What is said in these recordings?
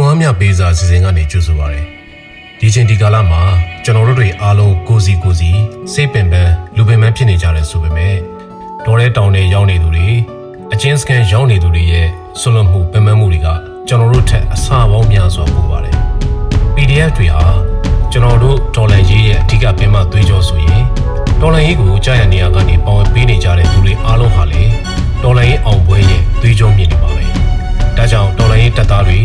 ခွန်အားမြပေးစာအစီအစဉ်ကနေကြိုဆိုပါရစေဒီချိန်ဒီကာလမှာကျွန်တော်တို့တွေအားလုံးကိုစီကိုစီစိတ်ပင်ပန်းလူပင်ပန်းဖြစ်နေကြတယ်ဆိုပေမဲ့ဒေါ်ရဲတောင်တွေရောက်နေသူတွေအချင်းစကန်ရောက်နေသူတွေရဲ့ဆွလွန်မှုပင်ပန်းမှုတွေကကျွန်တော်တို့ထက်အဆပေါင်းများစွာပိုပါတယ် PDF တွေဟာကျွန်တော်တို့ဒေါ်လာရေးရဲ့အဓိကပင်မသွေးကြောဆိုရင်ဒေါ်လာရေးကိုကြာရနေရကနေပေါဝင်ပေးနေကြတဲ့သူတွေအားလုံးဟာလေဒေါ်လာရေးအောင်ပွဲရဲ့သွေးကြောမြင့်နေပါပဲဒါကြောင့်ဒေါ်လာရေးတပ်သားတွေ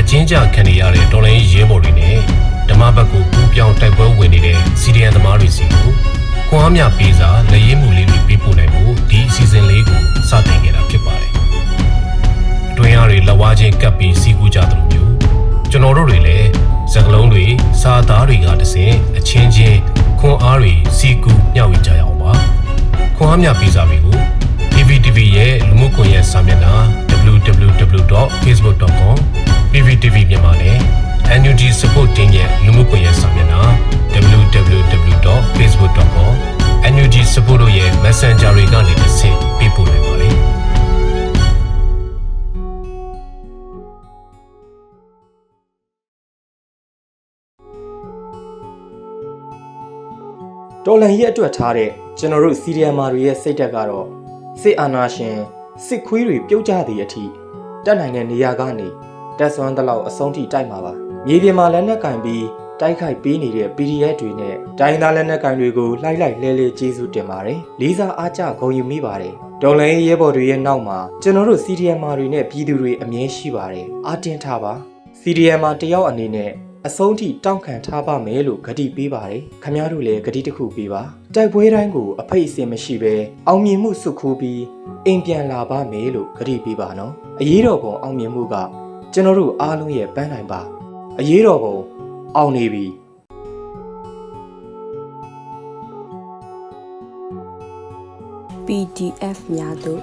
အချင်းကြခံနေရတဲ့ဒေါ်လာရေးရဲဘော်တွေနဲ့ဓမ္မဘက်ကိုပူးပြောင်းတိုက်ပွဲဝင်နေတဲ့စီဒီအန်သမားတွေစီကိုခွန်အားမြပေးစာလက်ရည်မှုလေးတွေပေးပို့နိုင်ဖို့ဒီအစီအစဉ်လေးကိုစတင်ခဲ့တာဖြစ်ပါတယ်အတွင်းအားတွေလက်ဝါးချင်းကပ်ပြီးစီကူကြသလိုမျိုးကျွန်တော်တို့တွေလည်းစကလုံးတွေစာသားတွေကတဆင်အချင်းချင်းခွန်အားတွေစီကူမျှဝေကြရအောင်ပါခွန်အားမြပေးစာတွေကို PVTV ရဲ့လူမှုကွန်ရက် PVTV မြန်မာနဲ့ NUG Support Team ရဲ့လူမှုကွန်ရက်စာမျက်နှာ www.facebook.com NUG Support တို့ရဲ့ Messenger တွေကနေတစ်ဆင့်ပေးပို့နိုင်ပါတယ်။တော်လန်ရဲ့အတွက်ထားတဲ့ကျွန်တော်တို့စီရီယမာတွေရဲ့စိတ်ဓာတ်ကတော့စစ်အာဏာရှင်စစ်ခွေးတွေပြုတ်ကျသည့်အထိတက်နိုင်တဲ့နေရာကနေ တက်ဆွမ်းတလောက်အဆုံးထိတိုက်မှာပါမြေပြင်မှာလက်နက်ကင်ပြီးတိုက်ခိုက်ပေးနေတဲ့ PDF တွေနဲ့တိုင်းသားလက်နက်ကင်တွေကိုလှိုက်လိုက်လဲလဲကျေးဇူးတင်ပါတယ်လေးစားအားကြဂုဏ်ယူမိပါတယ်ဒေါ်လန်ရဲ့ရဲဘော်တွေရဲ့နောက်မှာကျွန်တော်တို့စီရီယမာတွေနဲ့ပြည်သူတွေအမြဲရှိပါတယ်အားတင်းထားပါစီရီယမာတယောက်အနေနဲ့အဆုံးထိတောင့်ခံထားပါမယ်လို့ဂတိပေးပါတယ်ခမည်းတော်လည်းဂတိတစ်ခုပေးပါတိုက်ပွဲတိုင်းကိုအဖိတ်အစင်မရှိဘဲအောင်မြင်မှုစုခိုးပြီးအိမ်ပြန်လာပါမယ်လို့ဂတိပေးပါနော်အရေးတော်ပုံအောင်မြင်မှုက ကျွန်တော်တို့အားလုံးရဲ့ပန်းနိုင်ပါအရေးတော်ပုံအောင်နေပြီ PDF များတို့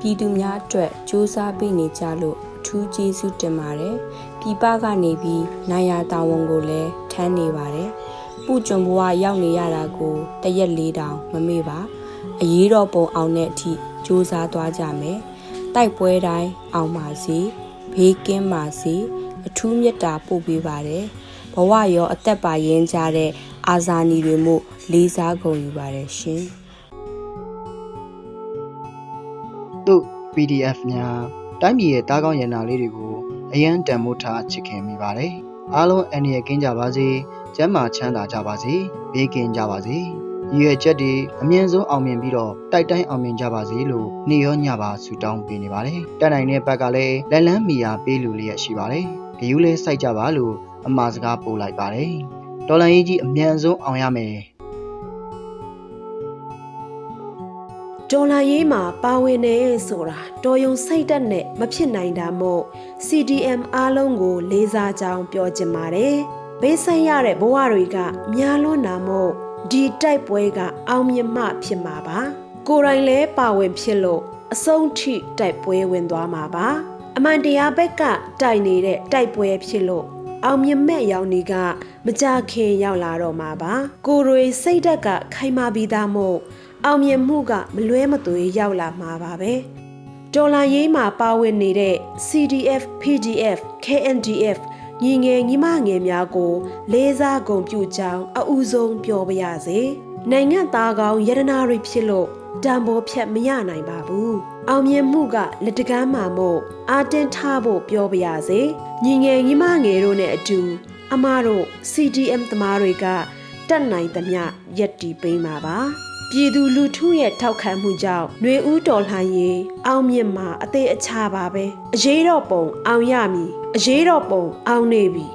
ပြည်သူများအတွက်စူးစမ်းပေးနေကြလို့အထူးကျေးဇူးတင်ပါတယ်။ပြည်ပကနေပြီးနိုင်ရာတာဝန်ကိုလည်းထမ်းနေပါတယ်။ပူကျွန်ဘဝရောက်နေရတာကိုတရက်လေးတောင်မမေ့ပါ။အရေးတော်ပုံအောင်တဲ့အထိစူးစမ်းသွားကြမယ်။တိုက်ပွဲတိုင်းအောင်ပါစေ။ ဘေးကင်းပါစေ။အထူးမြတ်တာပို့ပေးပါတယ်။ဘဝရောအသက်ပါရင်ကြတဲ့အာဇာနည်တွေမှုလေးစားဂုဏ်ယူပါတယ်ရှင်။တို့ PDF များတိုင်းပြည်ရဲ့တားကောင်းရန်နာလေးတွေကိုအရန်တန်မိုးထားချစ်ခင်မိပါတယ်အားလုံးအန္တရာယ်ကင်းကြပါစေကျန်းမာချမ်းသာကြပါစေဘေးကင်းကြပါစေ ရည်ရွယ်ချက်တွေအမြင့်ဆုံးအောင်မြင်ပြီးတော့တိုက်တိုင်းအောင်မြင်ကြပါစေလို့နေ့ရောညပါဆုတောင်းပေးနေပါတယ်တက်နိုင်တဲ့ဘက်ကလည်းလက်လန်းမီယာပေးလူလျက်ရှိပါတယ်ဂယူးလေးစိုက်ကြပါလို့အမှားစကားပို့လိုက်ပါတယ်တော်လန်ကြီးကြီးအမြန်ဆုံးအောင်ရမယ်ဒေါ်လာရေးမှာပါဝင်နေဆိုတာတော်ယုံစိတ်တက်နဲ့မဖြစ်နိုင်တာမို့ CDM အားလုံးကိုလေးစားကြောင်းပြောချင်ပါတယ်။ဘေးဆိုင်ရတဲ့ဘဝတွေကများလွန်းတာမို့ ဒီတိုက်ပွဲကအောင်မြင်မှဖြစ်မှာပါ။ကိုယ်တိုင်လည်းပါဝင်ဖြစ်လို့အဆုံးထိတိုက်ပွဲဝင်သွားမှာပါ။အမှန်တရားဘက်ကတိုက်နေတဲ့တိုက်ပွဲဖြစ်လို့အောင်မြင်မဲ့ရောင်ဒီကမကြခင်ရောက်လာတော့မှာပါ။ကိုယ်တွေစိတ်ဓာတ်ကခိုင်မာပြီးသားမို့အောင်မြင်မှုကမလွဲမသွေရောက်လာမှာပါပဲဒေါ်လာရေးမှာပါဝင်နေတဲ့ CDF PDF KNDF ညီငယ်ညီမငယ်များကို လေးစားဂုဏ်ပြုကြောင်းအဦးဆုံးပြောပါရစေနိုင်ငံသားကောင်းယရနာတွေဖြစ်လို့တံပေါ်ဖြတ်မရနိုင်ပါဘူးအောင်မြင်မှုကလက်တကမ်းမှာမို့အာတင်ထားဖို့ပြောပါရစေညီငယ်ညီမငယ်တို့နဲ့အတူအမတို့ CDM သမားတွေကတတ်နိုင်သမျှရက်တီပေးမှာပါ ပြည်သူလူထုရဲ့ထောက်ခံမှုကြောင့်ຫນွေဦးတော်လှန်ရေးအောင်မြင့်မှာအသေးအချပါပဲအရေးတော်ပုံအောင်ရမည်အရေးတော်ပုံအောင်နေပြီ